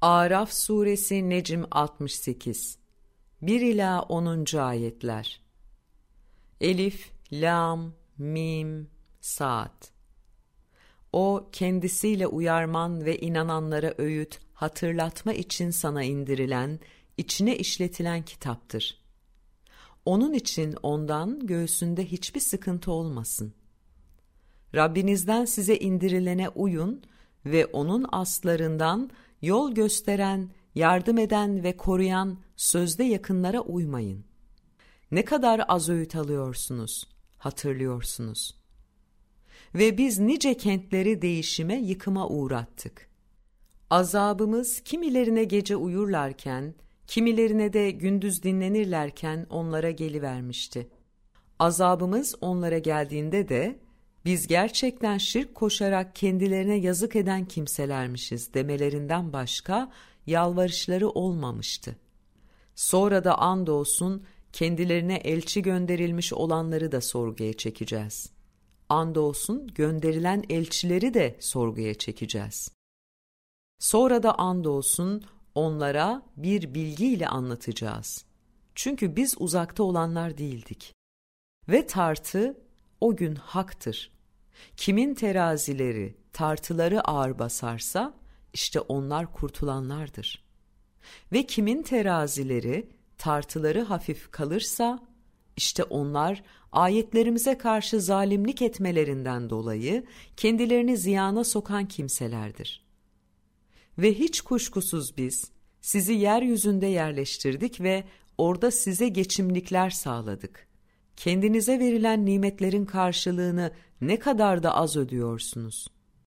Araf suresi Necm 68 1 ila 10. ayetler Elif, Lam, Mim, Saat O kendisiyle uyarman ve inananlara öğüt, hatırlatma için sana indirilen, içine işletilen kitaptır. Onun için ondan göğsünde hiçbir sıkıntı olmasın. Rabbinizden size indirilene uyun ve onun aslarından yol gösteren, yardım eden ve koruyan sözde yakınlara uymayın. Ne kadar az öğüt alıyorsunuz, hatırlıyorsunuz. Ve biz nice kentleri değişime, yıkıma uğrattık. Azabımız kimilerine gece uyurlarken, kimilerine de gündüz dinlenirlerken onlara gelivermişti. Azabımız onlara geldiğinde de, biz gerçekten şirk koşarak kendilerine yazık eden kimselermişiz demelerinden başka yalvarışları olmamıştı. Sonra da andolsun kendilerine elçi gönderilmiş olanları da sorguya çekeceğiz. Andolsun gönderilen elçileri de sorguya çekeceğiz. Sonra da andolsun onlara bir bilgiyle anlatacağız. Çünkü biz uzakta olanlar değildik. Ve tartı o gün haktır. Kimin terazileri, tartıları ağır basarsa işte onlar kurtulanlardır. Ve kimin terazileri, tartıları hafif kalırsa işte onlar ayetlerimize karşı zalimlik etmelerinden dolayı kendilerini ziyana sokan kimselerdir. Ve hiç kuşkusuz biz sizi yeryüzünde yerleştirdik ve orada size geçimlikler sağladık. Kendinize verilen nimetlerin karşılığını ne kadar da az ödüyorsunuz.